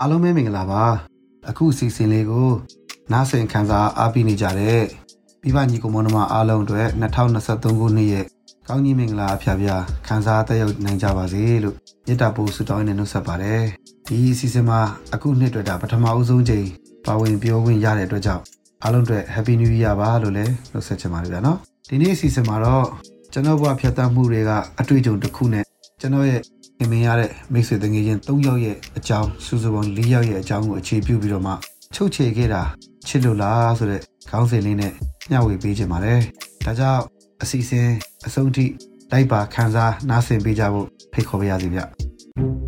အားလုံးပဲမင်္ဂလာပါအခုစီစဉ်လေးကိုနားဆင်ခံစားအားပေးနေကြတဲ့မိဘညီကောင်မတို့အားလုံးအတွက်2023ခုနှစ်ရဲ့ကောင်းကြီးမင်္ဂလာအဖျားဖျားခံစားသက်ရောက်နိုင်ကြပါစေလို့မေတ္တာပို့ဆုတောင်းနေနှုတ်ဆက်ပါတယ်ဒီစီစဉ်မှာအခုနှစ်အတွက်ဒါပထမအဦးဆုံးချိန်ပါဝင်ပြောခွင့်ရတဲ့အတွက်ကြောင့်အားလုံးအတွက် Happy New Year ပါလို့လည်းနှုတ်ဆက်ချင်ပါတယ်ဗျာနော်ဒီနေ့အစီအစဉ်မှာတော့ကျွန်တော်ဘဝဖြတ်သန်းမှုတွေကအတွေ့အကြုံတစ်ခုနဲ့ကျွန်တော်ရဲ့ ခင်မင်ရတဲ့မိတ်ဆွေတငယ်ချင်း၃ယောက်ရဲ့အကြောင်းစုစုပေါင်း၄ယောက်ရဲ့အကြောင်းကိုအခြေပြုပြီးတော့မှချုပ်ချယ်ခဲ့တာချစ်လို့လားဆိုတဲ့ခေါင်းစဉ်လေးနဲ့မျှဝေပေးခြင်းပါတယ်။ဒါကြောင့်အစီအစဉ်အဆုံးထိလိုက်ပါခံစားနားဆင်ပေးကြဖို့ဖိတ်ခေါ်ပါရစေဗျ။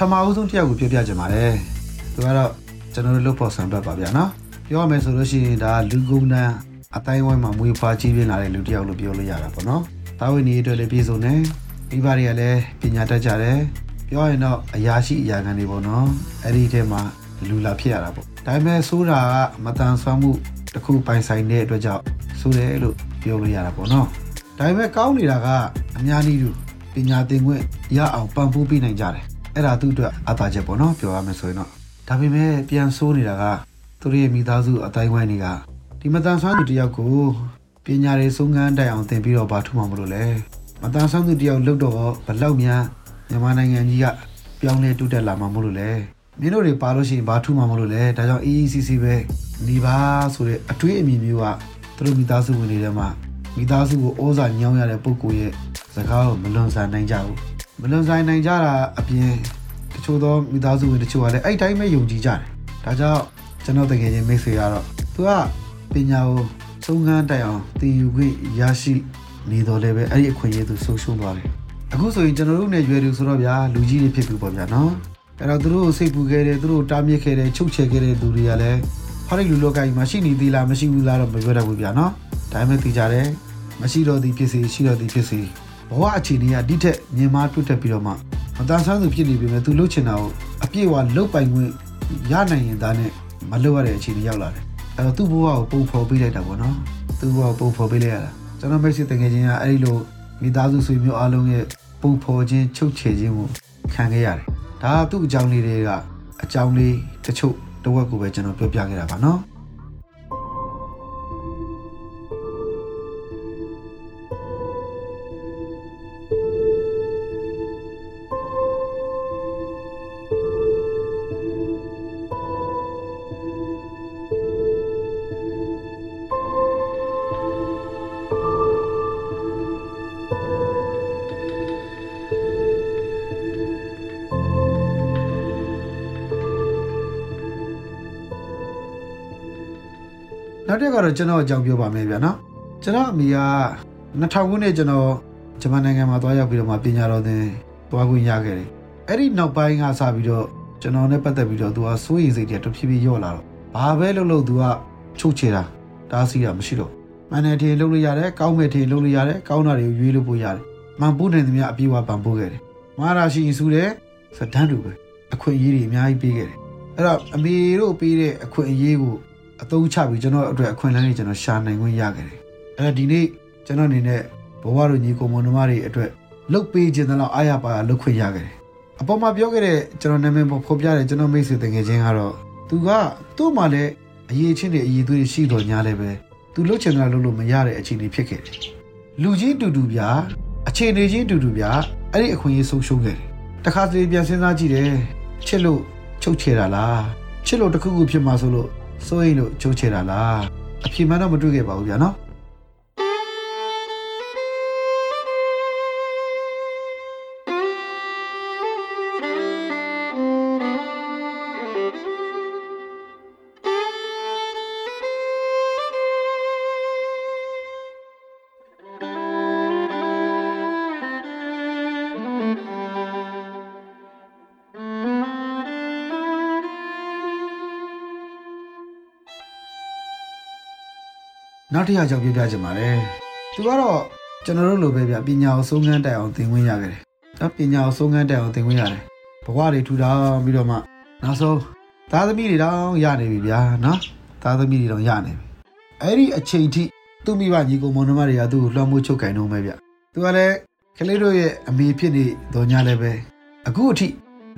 ထမအဦးဆုံးတစ်ယောက်ကိုပြောပြချင်ပါတယ်။သူကတော့ကျွန်တော်တို့လုပ်ဖို့ဆံပတ်ပါဗျာနော်။ပြောရမယ်ဆိုလို့ရှိရင်ဒါလူကုန်းတန်းအတိုင်းဝိုင်းမှာမွေးဖွားကြီးပြင်းလာတဲ့လူတစ်ယောက်လို့ပြောလို့ရတာပေါ့နော်။သားဝင်နေအတွက်လည်းပြည်စုံတယ်။မိဘတွေကလည်းပညာတတ်ကြတယ်။ပြောရင်တော့အရာရှိအရာခံတွေပေါ့နော်။အဲ့ဒီထဲမှာလူလာဖြစ်ရတာပေါ့။ဒါပေမဲ့ဆိုးတာကမတန်ဆွမ်းမှုတစ်ခုပိုင်ဆိုင်တဲ့အတွက်ကြောင့်ဆိုးတယ်လို့ပြောလို့ရတာပေါ့နော်။ဒါပေမဲ့ကောင်းနေတာကအများကြီးလူပညာသင်ခွင့်ရအောင်ပံ့ပိုးပေးနိုင်ကြတယ်။ အဲ့ဒါသူ့အတွက်အသာချက်ပေါ့နော်ပြောရမယ်ဆိုရင်တော့ဒါပေမဲ့ပြန်ဆိုးနေတာကသူတို့ရဲ့မိသားစုအတိုင်းဝိုင်းတွေကဒီမတန်ဆွမ်းသူတယောက်ကိုပညာရေးဆုံးခန်းတိုင်အောင်သင်ပြီးတော့ဘာထူမှမလို့လဲမတန်ဆွမ်းသူတယောက်လုတ်တော့ဘလောက်များမြန်မာနိုင်ငံကြီးကပြောင်းလဲတိုးတက်လာမှာမလို့လဲမင်းတို့တွေပါလို့ရှိရင်ဘာထူမှမလို့လဲဒါကြောင့် EECC ပဲနေပါဆိုတဲ့အတွေးအမြင်မျိုးကသူတို့မိသားစုဝင်တွေထဲမှာမိသားစုကိုဩဇာညောင်းရတဲ့ပုံကိုရဲ့စကားကိုမလွန်ဆန်နိုင်ကြဘူး မလွန်ဆိုင်နိုင်ကြတာအပြင်တချို့သောမိသားစုဝင်တချို့ကလည်းအဲ့တိုင်းပဲယုံကြည်ကြတယ်။ဒါကြောင့်ကျွန်တော်တကယ်ချင်းမိတ်ဆွေကတော့သူကပညာကိုသုံးခန်းတိုင်အောင်သင်ယူခွင့်ရရှိနေတော့လည်းပဲအဲ့ဒီအခွင့်အရေးသူဆုံးရှုံးသွားတယ်။အခုဆိုရင်ကျွန်တော်တို့နဲ့ရွယ်သူဆိုတော့ဗျာလူကြီးတွေဖြစ်ပြီပေါ့ဗျာနော်။အဲ့တော့သူတို့ကိုစိတ်ပူခဲ့တယ်သူတို့တားမြစ်ခဲ့တယ်ချုပ်ချယ်ခဲ့တဲ့သူတွေကလည်းဖားရိတ်လူလောကကြီးမှာရှိနေသေးလားမရှိဘူးလားတော့မပြောတတ်ဘူးဗျာနော်။ဒါပေမဲ့သိကြတယ်မရှိတော့သည်ဖြစ်စေရှိတော့သည်ဖြစ်စေ ဘဝအခြေအနေကဒီထက်မြင်မာတွတ်တက်ပြီးတော့မှမတန်ဆန်းသူဖြစ်နေပြီမဲ့သူလှုပ်ချင်တာကိုအပြည့်အဝလှုပ်ပိုင်ခွင့်ရနိုင်ရင်ဒါနဲ့မလှုပ်ရတဲ့အခြေအနေရောက်လာတယ်အဲ့တော့သူ့ဘဝကိုပုံဖော်ပေးလိုက်တာပေါ့နော်သူ့ဘဝကိုပုံဖော်ပေးလိုက်ရတာကျွန်တော်မိတ်ဆွေတကယ်ချင်းကအဲ့ဒီလိုမိသားစုဆွေမျိုးအားလုံးရဲ့ပုံဖော်ခြင်းချုပ်ချယ်ခြင်းကိုခံခဲ့ရတယ်ဒါကသူ့အကြောင်းလေးတွေကအကြောင်းလေးတချို့တစ်ဝက်ကိုပဲကျွန်တော်ပြောပြခဲ့တာပါနော် နောက်တစ်ခါတော့ကျွန်တော်အကြောင်းပြောပါမယ်ဗျာနော်ကျွန်တော်အမေက2000ခုနှစ်ကျွန်တော်ဂျပန်နိုင်ငံမှာသွားရောက်ပြီးတော့မှပညာတော်သင်သွားခွင့်ရခဲ့တယ်အဲ့ဒီနောက်ပိုင်းကစပြီးတော့ကျွန်တော်နဲ့ပတ်သက်ပြီးတော့သူကစိုးရိမ်စိတ်တွေတဖြည်းဖြည်းညော့လာတော့ဘာပဲလုပ်လို့သူကချုပ်ချယ်တာတားဆီးတာမရှိတော့မန်နယ်ထေလုပ်လို့ရတယ်ကောင်းမဲ့ထေလုပ်လို့ရတယ်ကောင်းတာတွေကိုရွေးလို့ပို့ရတယ်မန်ပိုးနေသမျှအပြေးဝပန်ပိုးခဲ့တယ်မဟာရာရှိစုတဲ့စတန်းတူပဲအခွင့်အရေးတွေအများကြီးပေးခဲ့တယ်အဲ့တော့အမေတို့ပေးတဲ့အခွင့်အရေးကို အသုံးချပြီးကျွန်တော်အတွက်အခွင့်အလမ်းတွေကျွန်တော်ရှာနိုင်ခွင့်ရခဲ့တယ်အဲ့တော့ဒီနေ့ကျွန်တော်အနေနဲ့ဘဝတို့ညီကိုမွန်နှမတွေအတွက်လုတ်ပေးခြင်းတလောက်အားရပါလုတ်ခွင့်ရခဲ့တယ်အပေါ်မှာပြောခဲ့တဲ့ကျွန်တော်နာမည်ပေါ်ဖော်ပြတဲ့ကျွန်တော်မိတ်ဆွေတကယ်ချင်းကတော့သူကသူ့မှာလည်းအရေးချင်းတွေအရေးသွေးရှိတော်ညာလည်းပဲသူလှုပ်ချင်တာလှုပ်လို့မရတဲ့အခြေအနေဖြစ်ခဲ့တယ်လူချင်းတူတူဗျာအခြေအနေချင်းတူတူဗျာအဲ့ဒီအခွင့်အရေးဆုံးရှုံးခဲ့တယ်တခါတလေပြန်စဉ်းစားကြည့်တယ်ချစ်လို့ချုပ်ချယ်တာလားချစ်လို့တစ်ခုခုဖြစ်မှာဆိုလို့ စိုးရိမ်လို့ချုပ်ချယ်တာလားအဖြစ်မှန်တော့မတွေ့ခဲ့ပါဘူးဗျာနော် နောက်တစ်ယောက်ကြောင့်ပြပြချင်ပါတယ်။သူကတော့ကျွန်တော်တို့လိုပဲဗျပညာကိုစိုးငန်းတက်အောင်သင်ခွင့်ရခဲ့တယ်။နော်ပညာကိုစိုးငန်းတက်အောင်သင်ခွင့်ရတယ်။ဘဝတွေထူထောင်ပြီးတော့မှနောက်ဆုံးသားသမီးတွေတောင်ရနေပြီဗျာနော်။သားသမီးတွေတောင်ရနေပြီ။အဲ့ဒီအချိန်ထိသူ့မိဘညီကိုမောင်နှမတွေကသူ့ကိုလွှမ်းမိုးချုပ်ကင်တော့မယ်ဗျ။သူကလည်းကလေးတို့ရဲ့အမေဖြစ်နေတော့ညလည်းပဲအခုအထိ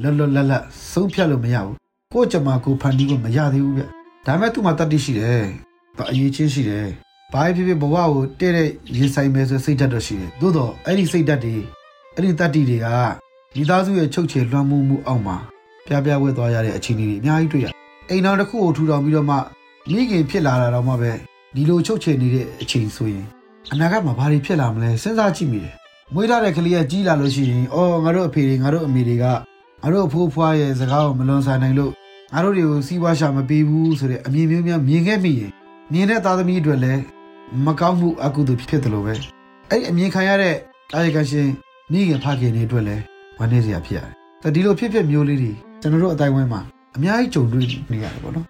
လွတ်လွတ်လပ်လပ်ဆုံးဖြတ်လို့မရဘူး။ကိုယ့်ကြမ္မာကိုဖန်တီးဖို့မရသေးဘူးဗျ။ဒါပေမဲ့သူ့မှာတတ်သိရှိတယ်။ ဘာအရေးချင်းရှိတယ်။ဘာဖြစ်ဖြစ်ဘဝကိုတဲ့တဲ့ရင်ဆိုင်မယ်ဆိုစိတ်ဓာတ်တော့ရှိတယ်။သို့တော့အဲ့ဒီစိတ်ဓာတ်တွေအဲ့ဒီတတ္တိတွေကမိသားစုရဲ့ချုပ်ချယ်လွှမ်းမိုးမှုအောက်မှာပြပြဝဲသွားရတဲ့အခြေအနေတွေအများကြီးတွေ့ရ။အိမ်တော်တစ်ခုကိုထူထောင်ပြီးတော့မှမိခင်ဖြစ်လာတာတော့မှပဲဒီလိုချုပ်ချယ်နေတဲ့အချိန်ဆိုရင်အနာဂတ်မှာဘာတွေဖြစ်လာမလဲစဉ်းစားကြည့်မိတယ်။မွေးထားတဲ့ကလေးကကြီးလာလို့ရှိရင်အော်ငါတို့အဖေတွေငါတို့အမေတွေကငါတို့အဖိုးဖွားရဲ့စကားကိုမလွန်ဆန်နိုင်လို့ငါတို့တွေကိုစီးပွားရှာမပေးဘူးဆိုတဲ့အမြင်မျိုးများမြင်ခဲ့မိရင် မြင်တဲ့သားသမီးအတွက်လည်းမကောင်းမှုအကုသိုလ်ဖြစ်တယ်လို့ပဲအဲ့ဒီအမြင်ခံရတဲ့တာယကရှင်မိခင်ဖခင်တွေအတွက်လည်းဝမ်းနည်းစရာဖြစ်ရတယ်။ဒါဒီလိုဖြစ်ဖြစ်မျိုးလေးတွေကျွန်တော်တို့အတိုင်းဝိုင်းမှာအများကြီးကြုံတွေ့နေရတယ်ပေါ့နော်။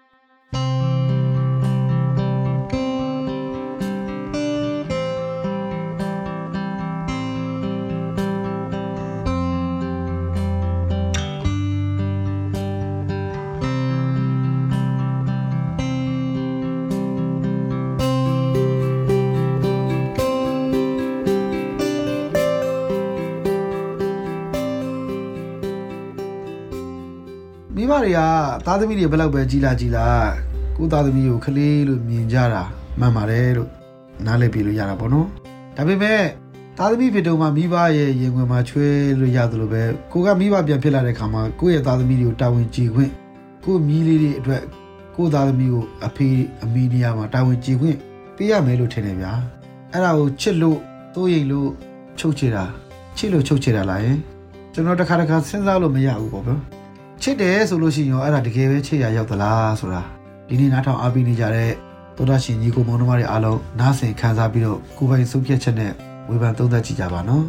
တွေကသားသမီးတွေဘယ်လောက်ပဲကြီးလာကြီးလာကိုသားသမီးကိုခလေးလို့မြင်ကြတာမှန်ပါတယ်လို့နားလည်ပြလို့ရတာပေါ့နော်ဒါပေမဲ့သားသမီးဖြစ်တော့မှမိဘရဲ့ရင်ဝင်မှာချွဲလို့ရတယ်လို့ပဲကိုကမိဘပြန်ဖြစ်လာတဲ့ခါမှာကိုယ့်ရဲ့သားသမီးတွေကိုတာဝန်ကြည်ခွင့်ကိုယ့်မိလေးတွေအတွက်ကိုယ့်သားသမီးကိုအဖေအမေနေရာမှာတာဝန်ကြည်ခွင့်ပေးရမယ်လို့ထင်တယ်ဗျာအဲ့ဒါကိုချစ်လို့တိုးရိမ်လို့ချုပ်ချယ်တာချစ်လို့ချုပ်ချယ်တာလားယင်ကျွန်တော်တစ်ခါတစ်ခါစဉ်းစားလို့မရဘူးပေါ့ဗျာ ချစ်တယ်ဆိုလို့ရှိရင်ရောအဲ့ဒါတကယ်ပဲချစ်ရရောက်သလားဆိုတာဒီနေ့နားထောင်အားပေးနေကြတဲ့သောတာရှင်ညီကိုမောင်နှမတွေအားလုံးနားဆင်ခံစားပြီးတော့ကိုယ်ပိုင်ဆုံးဖြတ်ချက်နဲ့ဝေဖန်သုံးသပ်ကြည့်ကြပါနော်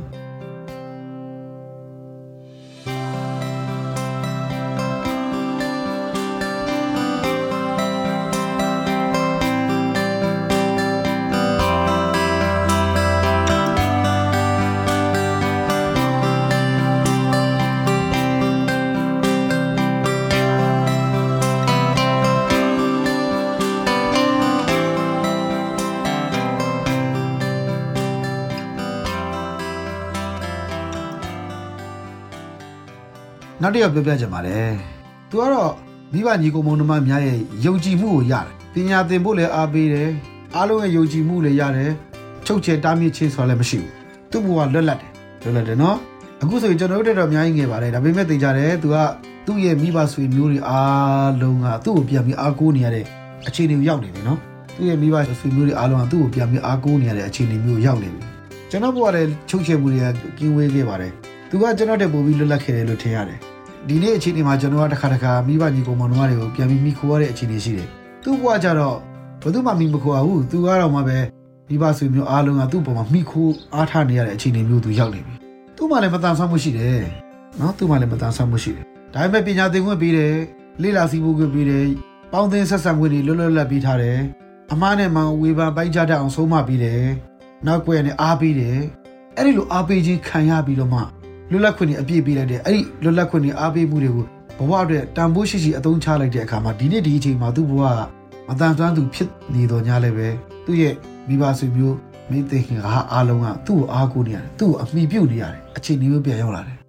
နောက်တစ်ယောက်ပြောပြချင်ပါတယ်။"သူကတော့မိဘညီကိုမောင်နှမများရဲ့ယုံကြည်မှုကိုရတယ်။ပညာသင်ဖို့လည်းအားပေးတယ်။အားလုံးရဲ့ယုံကြည်မှုလည်းရတယ်။ချုပ်ချယ်တားမြစ်ခြင်းဆိုတာလည်းမရှိဘူး။သူ့ဘဝလွတ်လပ်တယ်။လွတ်လပ်တယ်နော်။အခုဆိုရင်ကျွန်တော်တို့တော်အများကြီးငယ်ပါတယ်။ဒါပေမဲ့သင်ကြတယ်သူကသူ့ရဲ့မိဘဆွေမျိုးတွေအားလုံးကသူ့ကိုပြန်ပြီးအားကိုးနေရတဲ့အခြေအနေကိုရောက်နေပြီနော်။သူ့ရဲ့မိဘဆွေမျိုးတွေအားလုံးကသူ့ကိုပြန်ပြီးအားကိုးနေရတဲ့အခြေအနေမျိုးရောက်နေပြီ။ကျွန်တော်ဘဝလည်းချုပ်ချယ်မှုတွေကကင်းဝေးခဲ့ပါတယ်။သူကကျွန်တော်တက်ပို့ပြီးလွတ်လပ်ခဲ့တယ်လို့ထင်ရတယ်။ ဒီနေ့အခြေအနေမှာကျွန်တော်ကတစ်ခါတစ်ခါမိဘညီကောင်မောင်နှမတွေကိုပြန်ပြီးမိခိုးရတဲ့အခြေအနေရှိတယ်။သူ့ဘဝကြတော့ဘယ်သူမှမိမခိုးရဘူး။သူကတော့မှပဲမိဘဆွေမျိုးအားလုံးကသူ့ပေါ်မှာမိခိုးအားထားနေရတဲ့အခြေအနေမျိုးသူရောက်နေပြီ။သူ့မှလည်းမတန်ဆွမ်းမှုရှိတယ်။နော်သူ့မှလည်းမတန်ဆွမ်းမှုရှိတယ်။ဒါပေမဲ့ပညာသင်ခွင့်ပေးတယ်။လေ့လာစီးပူးခွင့်ပေးတယ်။ပေါင်းသင်းဆက်ဆံခွင့်တွေလွတ်လွတ်လပ်ပေးထားတယ်။အမားနဲ့မှန်ဝေဖန်ပိုင်းခြားတတ်အောင်ဆုံးမပေးတယ်။နောက်ကွယ်နဲ့အားပေးတယ်။အဲ့ဒီလိုအားပေးခြင်းခံရပြီးတော့မှ လွတ်လပ်ခွင့်တွေအပြည့်ပေးလိုက်တဲ့အဲ့ဒီလွတ်လပ်ခွင့်တွေအားပေးမှုတွေကိုဘဝအတွက်တန်ဖိုးရှိရှိအသုံးချလိုက်တဲ့အခါမှာဒီနေ့ဒီအချိန်မှာသူ့ဘဝကမတန်ဆွမ်းသူဖြစ်နေတော့ညာလည်းပဲသူ့ရဲ့မိဘဆွေမျိုးမိသိခင်ကအားလုံးကသူ့ကိုအားကိုးနေရတယ်သူ့ကိုအမိပြုတ်နေရတယ်အချိန်ဒီမျိုးပြန်ရောက်လာတယ်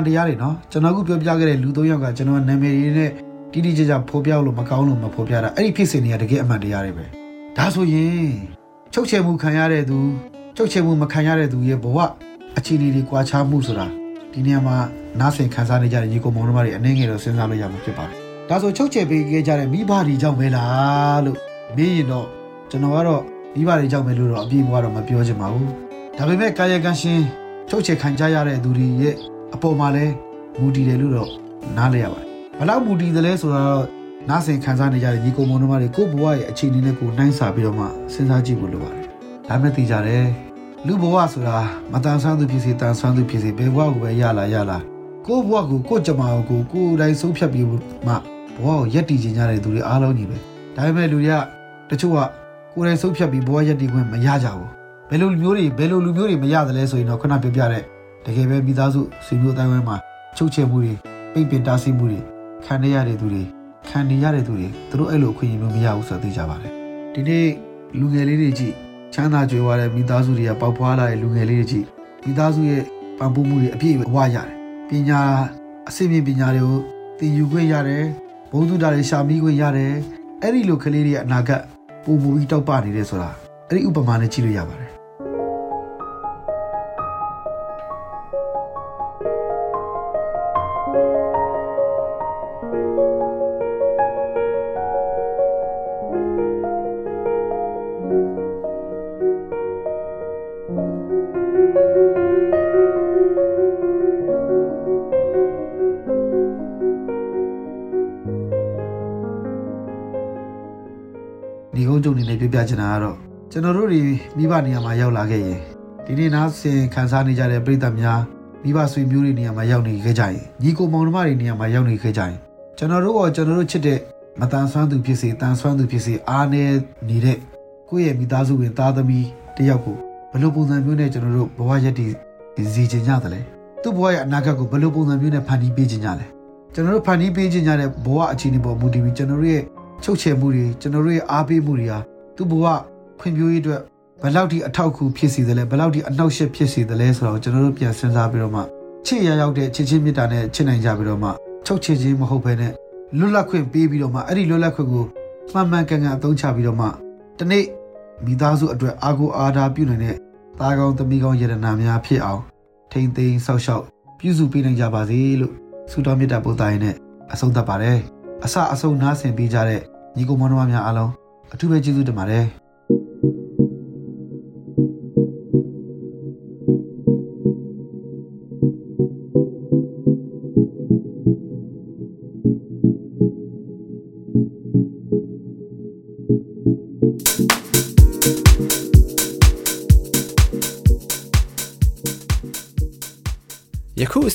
န်တရားတွေနော်ကျွန်တော်ကပြောပြခဲ့တဲ့လူ၃ယောက်ကကျွန်တော်နာမည်တွေနဲ့တိတိကျကျဖော်ပြလို့မကောင်းလို့မဖော်ပြတာအဲ့ဒီဖြစ်စဉ်တွေကတကယ်အမှန်တရားတွေပဲဒါဆိုရင်ချုပ်ချယ်မှုခံရတဲ့သူချုပ်ချယ်မှုမခံရတဲ့သူရဲ့ဘဝအခြေအနေတွေကွာခြားမှုဆိုတာဒီနေရာမှာနားဆင်ခံစားနေကြတဲ့ညီကိုမောင်နှမတွေအနေငယ်တော့စဉ်းစားလို့ရမှာဖြစ်ပါတယ်ဒါဆိုချုပ်ချယ်ပေးခဲ့ကြတဲ့မိဘတွေကြောင့်ပဲလားလို့မေးရင်တော့ကျွန်တော်ကတော့မိဘတွေကြောင့်ပဲလို့တော့အပြည့်ဘဝတော့မပြောချင်ပါဘူးဒါပေမဲ့ကာယကံရှင်ချုပ်ချယ်ခံကြရတဲ့သူတွေရဲ့ အပေါ်မှာလဲမူတည်တယ်လို့တော့နားလဲရပါတယ်ဘလောက်မူတည်တယ်လဲဆိုတော့နားဆင်ခံစားနေကြတဲ့ညီကိုမောင်နှမတွေကိုဘဝရဲ့အခြေအနေနဲ့ကိုနှိုင်းစာပြီးတော့မှစဉ်းစားကြည့်ဖို့လိုပါတယ်ဒါမဲ့သိကြတယ်လူဘဝဆိုတာမတန်ဆန်းသူဖြစ်စေတန်ဆန်းသူဖြစ်စေဘယ်ဘဝကိုပဲရလာရလာကိုယ့်ဘဝကိုကိုယ့်ကြမ္မာကိုကိုယ်တိုင်ဆုံးဖြတ်ပြီးမှဘဝကိုရက်တည်ခြင်းကြတဲ့သူတွေအားလုံးကြီးပဲဒါပေမဲ့လူတွေကတချို့ကကိုယ်တိုင်ဆုံးဖြတ်ပြီးဘဝရက်တည်ခွင့်မရကြဘူးဘယ်လိုလူမျိုးတွေဘယ်လိုလူမျိုးတွေမရတယ်လဲဆိုရင်တော့ခုနပြောပြတဲ့ တကယ်ပဲမိသားစုဆွေမျိုးတိုင်းဝန်းမှာချုပ်ချယ်မှုတွေပိတ်ပင်တားဆီးမှုတွေခံရတဲ့သူတွေခံနေရတဲ့သူတွေသူတို့အဲ့လိုအခွင့်အရေးမျိုးမရဘူးဆိုတော့သိကြပါတယ်ဒီနေ့လူငယ်လေးတွေကြည့်ချမ်းသာကြွယ်ဝတဲ့မိသားစုတွေကပေါက်ဖွာလာတဲ့လူငယ်လေးတွေကြည့်မိသားစုရဲ့ပံ့ပိုးမှုတွေအပြည့်အဝရတယ်ပညာအစိမ့်မြင့်ပညာတွေကိုသင်ယူခွင့်ရတယ်ဘုံသူတာတွေရှာမိခွင့်ရတယ်အဲ့ဒီလိုကလေးတွေရဲ့အနာဂတ်ပုံမူပြီးတောက်ပနေတယ်ဆိုတာအဲ့ဒီဥပမာနဲ့ကြည့်လို့ရပါတယ် ဒီကုန်းကျုံနေနဲ့ပြပြချင်တာကတော့ကျွန်တော်တို့တွေမိဘနေရာမှာရောက်လာခဲ့ရင်ဒီနေ့နားဆင်ခံစားနေကြတဲ့ပြည်သက်များ မိဘဆွေမျိုးတွေနေရာမှာရောက်နေခဲ့ကြရင်ညီကိုမောင်နှမတွေနေရာမှာရောက်နေခဲ့ကြရင်ကျွန်တော်တို့ကကျွန်တော်တို့ချစ်တဲ့မတန်ဆွမ်းသူဖြစ်စေတန်ဆွမ်းသူဖြစ်စေအားနေနေတဲ့ကိုယ့်ရဲ့မိသားစုဝင်သားသမီးတယောက်ကိုဘယ်လိုပုံစံမျိုးနဲ့ကျွန်တော်တို့ဘဝရက်တည်စီချင်ကြသလဲသူ့ဘဝရဲ့အနာဂတ်ကိုဘယ်လိုပုံစံမျိုးနဲ့ဖန်တီးပေးချင်ကြလဲကျွန်တော်တို့ဖန်တီးပေးချင်ကြတဲ့ဘဝအခြေအနေပေါ်မူတည်ပြီးကျွန်တော်တို့ရဲ့ချုပ်ချယ်မှုတွေကျွန်တော်တို့ရဲ့အားပေးမှုတွေဟာသူ့ဘဝဖွံ့ဖြိုးရေးအတွက် ဘယ်လောက်ထိအထောက်အကူဖြစ်စေသလဲဘယ်လောက်ထိအနှောက်အယှက်ဖြစ်စေသလဲဆိုတော့ကျွန်တော်တို့ပြန်စဉ်းစားပြီးတော့မှချစ်ရရောက်တဲ့ချစ်ချင်းမေတ္တာနဲ့ချစ်နိုင်ကြပြီးတော့မှချုပ်ချယ်ခြင်းမဟုတ်ဘဲနဲ့လွတ်လပ်ခွင့်ပေးပြီးတော့မှအဲ့ဒီလွတ်လပ်ခွင့်ကိုမှန်မှန်ကန်ကန်အသုံးချပြီးတော့မှဒီနေ့မိသားစုအတွက်အာကိုအာဒါပြုနိုင်တဲ့သားကောင်းသမီးကောင်းယရနာများဖြစ်အောင်ထိမ့်သိမ်းဆောက်ရှောက်ပြုစုပေးနိုင်ကြပါစေလို့ဆုတောင်းမေတ္တာပို့သရင်နဲ့အဆုံးသတ်ပါတယ်အစအဆုံးနားဆင်ပေးကြတဲ့ညီကိုမောင်နှမများအားလုံးအထူးပဲကျေးဇူးတင်ပါတယ်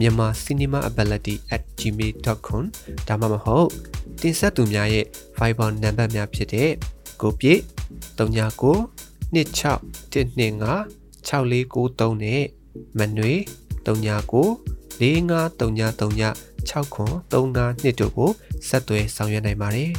မြန်မာ cinemaability@gmail.com ဒါမှမဟုတ်တင်ဆက်သူများရဲ့ Viber နံပါတ်များဖြစ်တဲ့ကိုပြည့်39 26 125 6493နဲ့မနွေ39 453939 6935တို့ကိုဆက်သွယ်ဆောင်ရွက်နိုင်ပါတယ်။